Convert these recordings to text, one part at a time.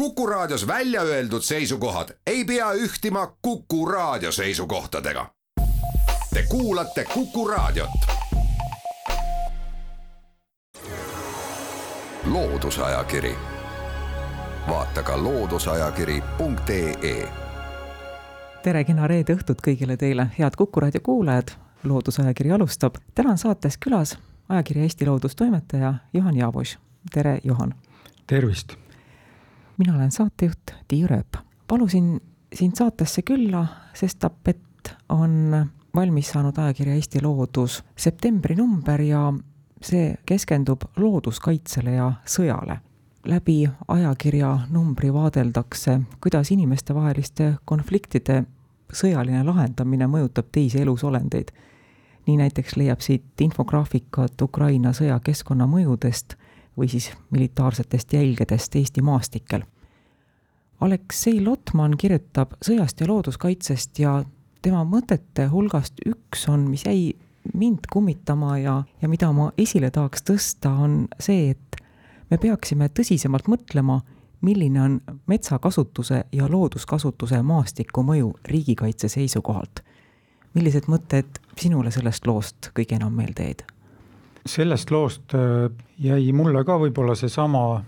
Kuku Raadios välja öeldud seisukohad ei pea ühtima Kuku Raadio seisukohtadega. Te kuulate Kuku Raadiot. loodusajakiri, vaata ka looduseajakiri.ee. tere, kena reede õhtut kõigile teile, head Kuku Raadio kuulajad. loodusajakiri alustab. täna on saates külas ajakirja Eesti Loodus toimetaja Juhan Jaavus. tere, Juhan. tervist mina olen saatejuht Tiiu Rööp. palusin sind saatesse külla, sestap et on valmis saanud ajakirja Eesti Loodus septembri number ja see keskendub looduskaitsele ja sõjale. läbi ajakirja numbri vaadeldakse, kuidas inimestevaheliste konfliktide sõjaline lahendamine mõjutab teisi elusolendeid. nii näiteks leiab siit infograafikat Ukraina sõja keskkonnamõjudest või siis militaarsetest jälgedest Eesti maastikel. Aleksei Lotman kirjutab sõjast ja looduskaitsest ja tema mõtete hulgast üks on, mis jäi mind kummitama ja, ja mida ma esile tahaks tõsta, on see, et me peaksime tõsisemalt mõtlema, milline on metsakasutuse ja looduskasutuse maastiku mõju riigikaitse seisukohalt. millised mõtted sinule sellest loost kõige enam meelde jäid? sellest loost äh, jäi mulle ka võib-olla seesama,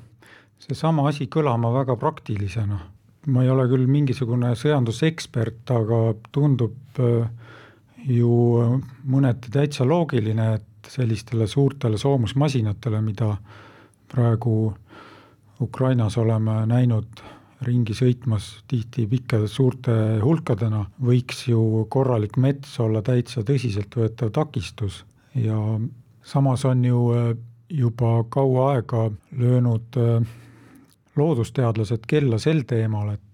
seesama asi kõlama väga praktilisena. ma ei ole küll mingisugune sõjandusekspert, aga tundub äh, ju mõneti täitsa loogiline, et sellistele suurtele soomusmasinatele, mida praegu Ukrainas oleme näinud ringi sõitmas tihti pikkade suurte hulkadena, võiks ju korralik mets olla täitsa tõsiseltvõetav takistus ja samas on ju äh, juba kaua aega löönud äh, loodusteadlased kella sel teemal, et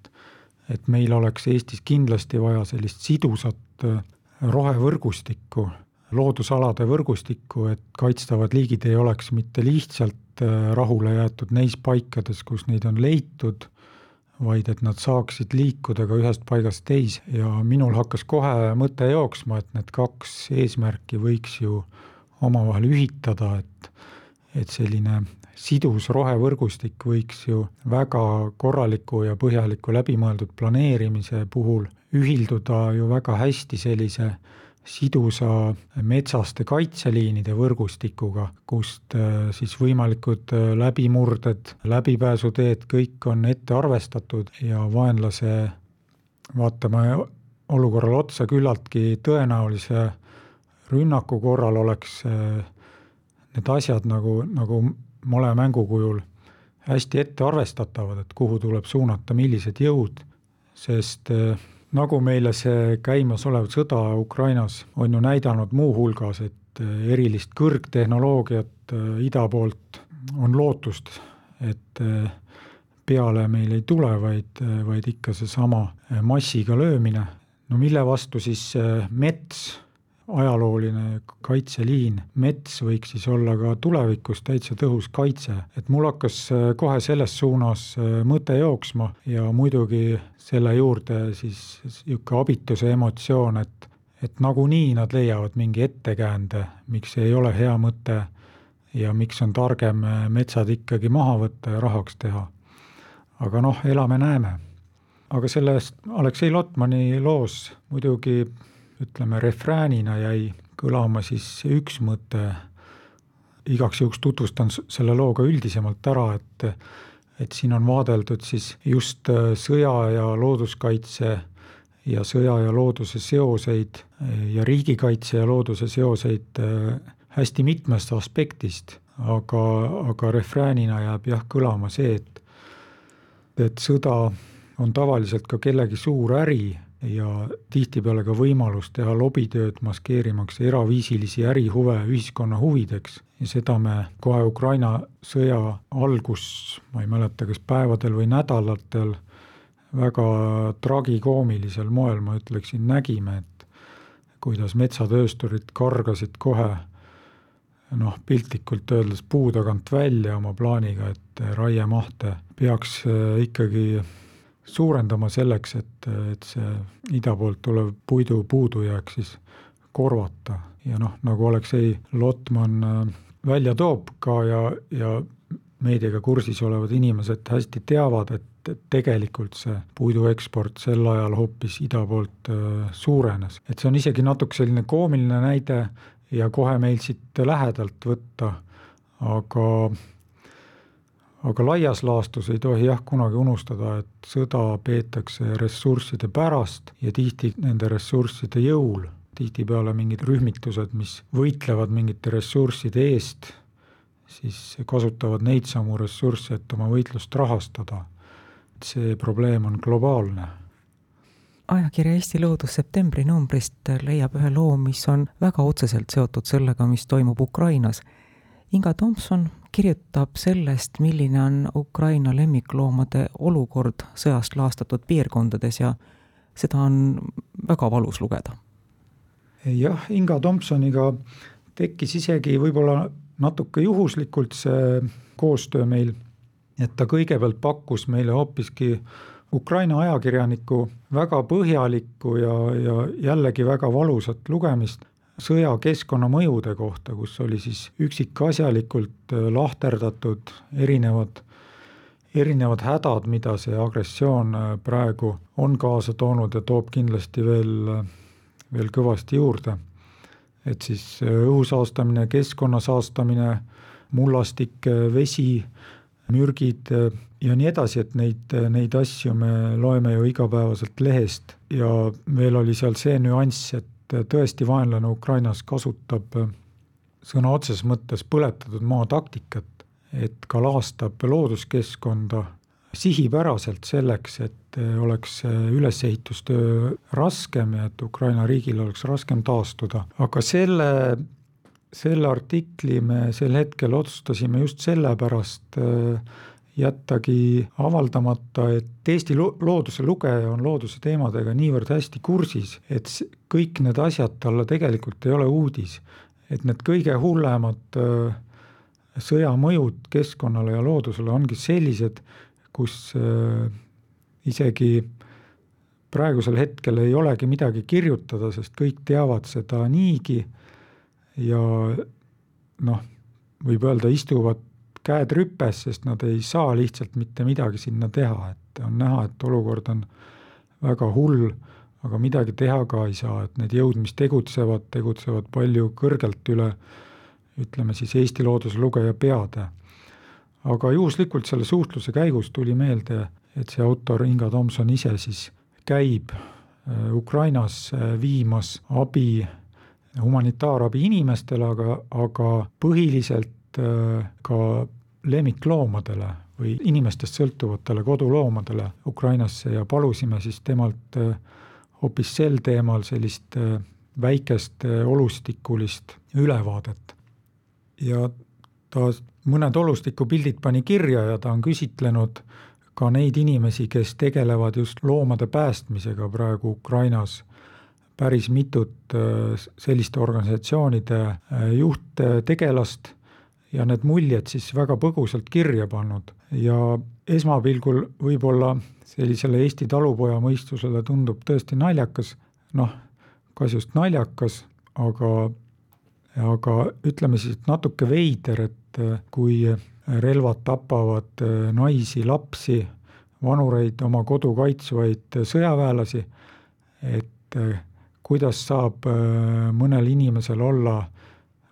et meil oleks Eestis kindlasti vaja sellist sidusat äh, rohevõrgustikku, loodusalade võrgustikku, et kaitstavad liigid ei oleks mitte lihtsalt rahule jäetud neis paikades, kus neid on leitud, vaid et nad saaksid liikuda ka ühest paigast teise. Ja minul hakkas kohe mõte jooksma, et need kaks eesmärki võiks ju omavahel ühitada, et, et selline sidus rohevõrgustik võiks ju väga korraliku ja põhjaliku läbimõeldud planeerimise puhul ühilduda ju väga hästi sellise sidusa metsaste kaitseliinide võrgustikuga, kust äh, siis võimalikud äh, läbimurded, läbipääsuteed, kõik on ette arvestatud ja vaenlase vaatame olukorrale otsa küllaltki tõenäolise rünnaku korral oleks äh, need asjad nagu, nagu male mängu kujul hästi ette arvestatavad, et kuhu tuleb suunata millised jõud, sest äh, nagu meile see käimasolev sõda Ukrainas on ju näidanud muuhulgas, et äh, erilist kõrgtehnoloogiat ida poolt on lootust, et peale meil ei tule, vaid, vaid ikka seesama massiga löömine, no mille vastu siis mets ajalooline kaitseliin, mets võiks siis olla ka tulevikus täitsa tõhus kaitse, et mul hakkas äh, kohe selles suunas äh, mõte jooksma ja muidugi selle juurde siis niisugune abituse emotsioon, et et nagunii nad leiavad mingi ettekäände, miks ei ole hea mõte ja miks on targem äh, metsad ikkagi maha võtta ja rahaks teha. aga noh, elame-näeme. aga selles Aleksei Lotmani loos muidugi ütleme, refräänina jäi kõlama siis üks mõte, igaks juhuks tutvustan selle loo ka üldisemalt ära, et et siin on vaadeldud siis just äh, sõja ja looduskaitse ja sõja ja looduse seoseid ja riigikaitse ja looduse seoseid äh, hästi mitmest aspektist, aga, aga refräänina jääb jah kõlama see, et et sõda on tavaliselt ka kellegi suur äri ja tihtipeale ka võimalus teha lobitööd, maskeerimaks eraviisilisi ärihuve ühiskonna huvideks. Ja seda me kohe Ukraina sõja algus, ma ei mäleta, kas päevadel või nädalatel, väga tragikoomilisel moel, ma ütleksin, nägime, et kuidas metsatöösturid kargasid kohe noh, piltlikult öeldes puu tagant välja oma plaaniga, et raiemahte peaks ikkagi suurendama selleks, et, et see ida poolt tulev puidu puudujääk siis korvata ja noh, nagu Aleksei Lotman äh, välja toob ka ja, ja meediaga kursis olevad inimesed hästi teavad, et tegelikult see puidu eksport sel ajal hoopis ida poolt äh, suurenes. et see on isegi natuke selline koomiline näide ja kohe meil siit lähedalt võtta, aga aga laias laastus ei tohi jah kunagi unustada, et sõda peetakse ressursside pärast ja tihti nende ressursside jõul. tihtipeale mingid rühmitused, mis võitlevad mingite ressursside eest, siis kasutavad neid samu ressursse, et oma võitlust rahastada. see probleem on globaalne ajakirja Eesti Loodus septembri numbrist leiab ühe loo, mis on väga otseselt seotud sellega, mis toimub Ukrainas. Inga Tomson kirjutab sellest, milline on Ukraina lemmikloomade olukord sõjast laastatud piirkondades ja seda on väga valus lugeda. jah, Inga Tomsoniga tekkis isegi võib-olla natuke juhuslikult see koostöö meil, et ta kõigepealt pakkus meile hoopiski Ukraina ajakirjaniku väga põhjalikku ja, ja jällegi väga valusat lugemist sõja keskkonnamõjude kohta, kus oli siis üksikasjalikult äh, lahterdatud erinevad, erinevad hädad, mida see agressioon äh, praegu on kaasa toonud ja toob kindlasti veel, äh, veel kõvasti juurde. Et siis õhu saastamine, keskkonna saastamine, mullastik, vesi, mürgid ja nii edasi, et neid, neid asju me loeme ju igapäevaselt lehest. Ja veel oli seal see nüanss, et tõesti vaenlane Ukrainas kasutab sõna otseses mõttes põletatud maa taktikat, et ka laastab looduskeskkonda sihipäraselt selleks, et oleks ülesehitustöö raskem ja et Ukraina riigil oleks raskem taastuda, aga selle, selle artikli me sel hetkel otsustasime just sellepärast äh, jättagi avaldamata, et Eesti looduse lugeja on looduse teemadega niivõrd hästi kursis, et kõik need asjad talle tegelikult ei ole uudis. et need kõige hullemad äh, sõja mõjud keskkonnale ja loodusele ongi sellised, kus äh, isegi praegusel hetkel ei olegi midagi kirjutada, sest kõik teavad seda niigi ja noh, võib öelda, istuvad käed rüpes, sest nad ei saa lihtsalt mitte midagi sinna teha, et on näha, et olukord on väga hull, aga midagi teha ka ei saa, et need jõud, mis tegutsevad, tegutsevad palju kõrgelt üle ütleme siis Eesti looduse lugeja peade. aga juhuslikult selle suhtluse käigus tuli meelde et see autor Inga Tomson ise siis käib äh, Ukrainas äh, viimas abi, humanitaarabi inimestele, aga, aga põhiliselt äh, ka lemmikloomadele või inimestest sõltuvatele koduloomadele Ukrainasse ja palusime siis temalt hoopis sel teemal sellist väikest olustikulist ülevaadet. ja ta mõned olustikupildid pani kirja ja ta on küsitlenud ka neid inimesi, kes tegelevad just loomade päästmisega praegu Ukrainas, päris mitut äh, selliste organisatsioonide äh, juhttegelast ja need muljed siis väga põgusalt kirja pannud. Ja esmapilgul võib-olla sellisele Eesti talupoja mõistusele tundub tõesti naljakas, noh, kas just naljakas, aga, aga ütleme siis, et natuke veider, et äh, kui relvad tapavad äh, naisi, lapsi, vanureid, oma kodu kaitsvaid sõjaväelasi, et kuidas saab mõnel inimesel olla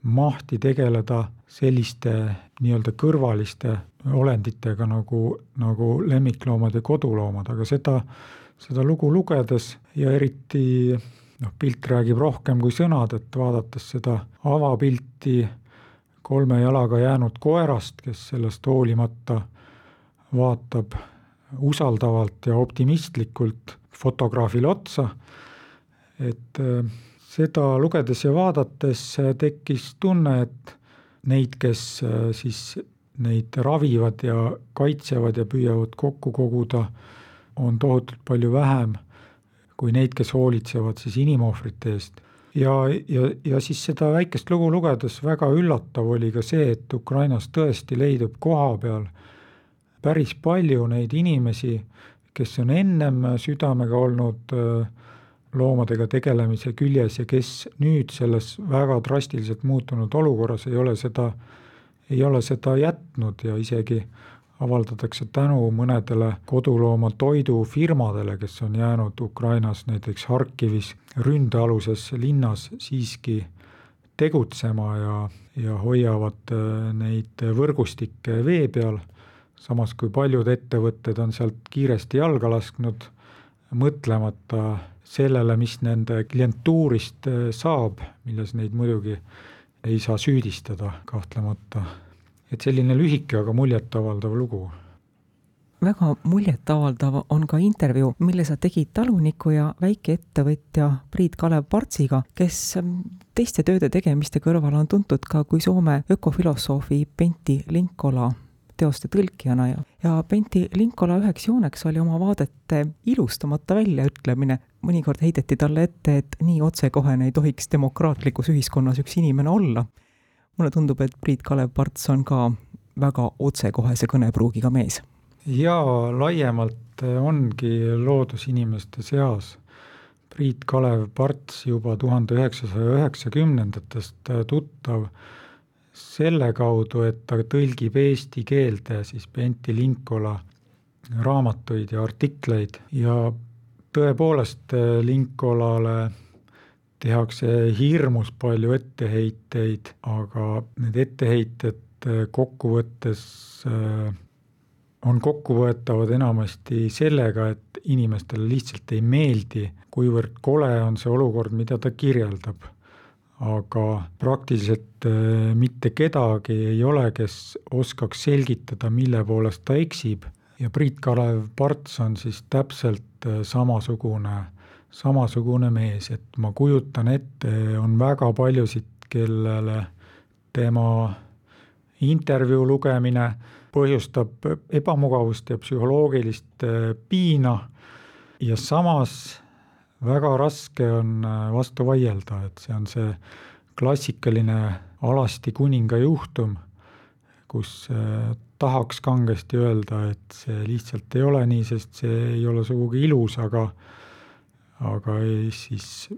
mahti tegeleda selliste nii-öelda kõrvaliste olenditega nagu, nagu lemmikloomad ja koduloomad, aga seda, seda lugu lugedes ja eriti noh, pilt räägib rohkem kui sõnad, et vaadates seda avapilti kolme jalaga jäänud koerast, kes sellest hoolimata vaatab usaldavalt ja optimistlikult fotograafile otsa, et äh, seda lugedes ja vaadates tekkis tunne, et neid, kes äh, siis neid ravivad ja kaitsevad ja püüavad kokku koguda, on tohutult palju vähem kui neid, kes hoolitsevad siis inimohvrite eest. Ja, ja, ja siis seda väikest lugu lugedes väga üllatav oli ka see, et Ukrainas tõesti leidub koha peal päris palju neid inimesi, kes on ennem südamega olnud äh, loomadega tegelemise küljes ja kes nüüd selles väga drastiliselt muutunud olukorras ei ole seda ei ole seda jätnud ja isegi avaldatakse tänu mõnedele kodulooma toidufirmadele, kes on jäänud Ukrainas, näiteks Harkivis ründealuses linnas siiski tegutsema ja, ja hoiavad äh, neid võrgustikke vee peal, samas kui paljud ettevõtted on sealt kiiresti jalga lasknud, mõtlemata sellele, mis nende klientuurist äh, saab, milles neid muidugi ei saa süüdistada kahtlemata. et selline lühike, aga muljetavaldav lugu väga muljetavaldav on ka intervjuu, mille sa tegid taluniku ja väikeettevõtja Priit-Kalev Partsiga, kes teiste tööde tegemiste kõrval on tuntud ka kui Soome ökofilosoofi Pentti Linkola teoste tõlkijana ja, ja Pentti Linkola üheks jooneks oli oma vaadete ilustamata väljaütlemine. mõnikord heideti talle ette, et nii otsekohene ei tohiks demokraatlikus ühiskonnas üks inimene olla. mulle tundub, et Priit-Kalev Parts on ka väga otsekohese kõnepruugiga mees jaa, laiemalt ongi loodusinimeste seas Priit-Kalev Parts juba tuhande üheksasaja üheksakümnendatest tuttav selle kaudu, et ta tõlgib eesti keelde siis Pentti Linkola raamatuid ja artikleid ja tõepoolest Linkolale tehakse hirmus palju etteheiteid, aga need etteheited kokkuvõttes äh, on kokkuvõetavad enamasti sellega, et inimestele lihtsalt ei meeldi, kuivõrd kole on see olukord, mida ta kirjeldab. Aga praktiliselt äh, mitte kedagi ei ole, kes oskaks selgitada, mille poolest ta eksib. Ja Priit-Kalev Parts on siis täpselt äh, samasugune, samasugune mees, et ma kujutan ette, on väga paljusid, kellele tema intervjuu lugemine põhjustab ebamugavust ja psühholoogilist äh, piina. Ja samas väga raske on äh, vastu vaielda, et see on see klassikaline alasti kuninga juhtum, kus äh, tahaks kangesti öelda, et see lihtsalt ei ole nii, sest see ei ole sugugi ilus, aga aga ei, siis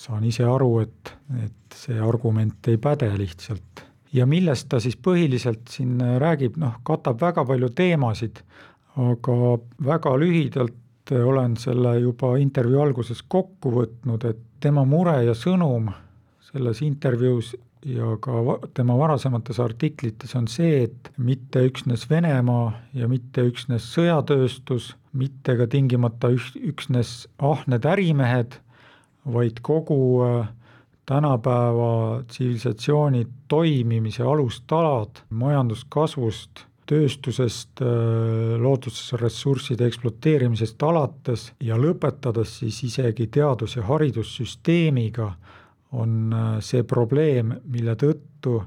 saan ise aru, et, et see argument ei päde lihtsalt. Ja millest ta siis põhiliselt siin räägib, noh, katab väga palju teemasid, aga väga lühidalt olen selle juba intervjuu alguses kokku võtnud, et tema mure ja sõnum selles intervjuus ja ka tema varasemates artiklites on see, et mitte üksnes Venemaa ja mitte üksnes sõjatööstus, mitte ka tingimata üksnes ahned ärimehed, vaid kogu äh, tänapäeva tsivilisatsiooni toimimise alustalad majanduskasvust, tööstusest, loodusressursside ekspluateerimisest alates ja lõpetades siis isegi teadus- ja haridussüsteemiga, on see probleem, mille tõttu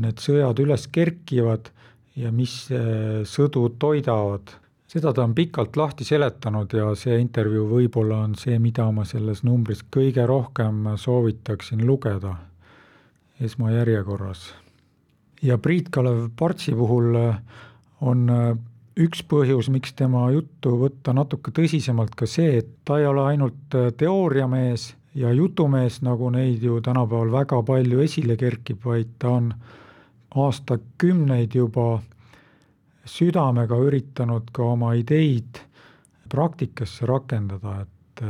need sõjad üles kerkivad ja mis sõdu toidavad seda ta on pikalt lahti seletanud ja see intervjuu võib-olla on see, mida ma selles numbris kõige rohkem soovitaksin lugeda esmajärjekorras. Ja Priit-Kalev Partsi puhul on üks põhjus, miks tema juttu võtta natuke tõsisemalt ka see, et ta ei ole ainult teooriamees ja jutumees, nagu neid ju tänapäeval väga palju esile kerkib, vaid ta on aastakümneid juba südamega üritanud ka oma ideid praktikasse rakendada, et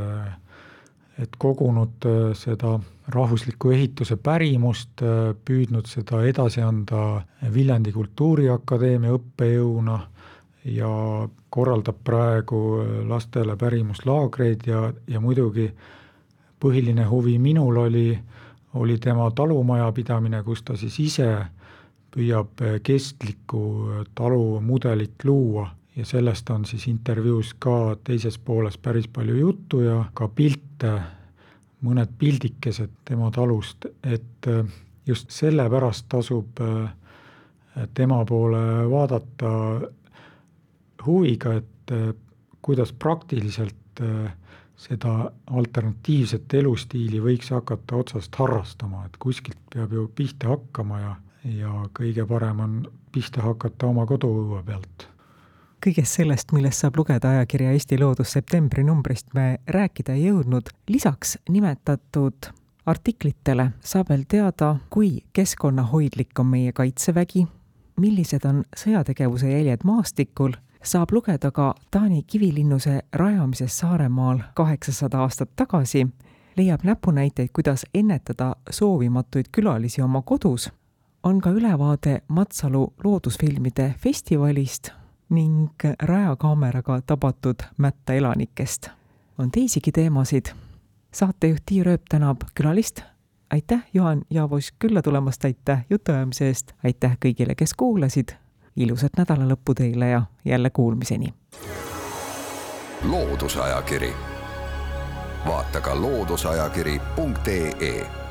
et kogunud äh, seda rahvusliku ehituse pärimust, äh, püüdnud seda edasi anda Viljandi Kultuuriakadeemia õppejõuna ja korraldab praegu äh, lastele pärimuslaagreid ja, ja muidugi põhiline huvi minul oli, oli tema talumajapidamine, kus ta siis ise püüab kestlikku talumudelit luua ja sellest on siis intervjuus ka teises pooles päris palju juttu ja ka pilte, mõned pildikesed tema talust, et äh, just sellepärast tasub tema poole vaadata huviga, et kuidas praktiliselt seda alternatiivset elustiili võiks hakata otsast harrastama, et kuskilt peab ju pihta hakkama ja ja kõige parem on pihta hakata oma koduõue pealt. Kõigest sellest, millest saab lugeda ajakirja Eesti Loodus septembri numbrist, me rääkida ei jõudnud. lisaks nimetatud artiklitele saab veel teada, kui keskkonnahoidlik on meie Kaitsevägi, millised on sõjategevuse jäljed maastikul, saab lugeda ka Taani kivilinnuse rajamisest Saaremaal kaheksasada aastat tagasi, leiab näpunäiteid, kuidas ennetada soovimatuid külalisi oma kodus, on ka ülevaade Matsalu loodusfilmide festivalist ning rajakaameraga tabatud mätta elanikest. on teisigi teemasid. saatejuht Tiia Rööp tänab külalist. aitäh, Juhan Jaavus, külla tulemast, aitäh jutuajamise eest, aitäh kõigile, kes kuulasid. ilusat nädalalõppu teile ja jälle kuulmiseni. loodusajakiri, vaata ka looduseajakiri.ee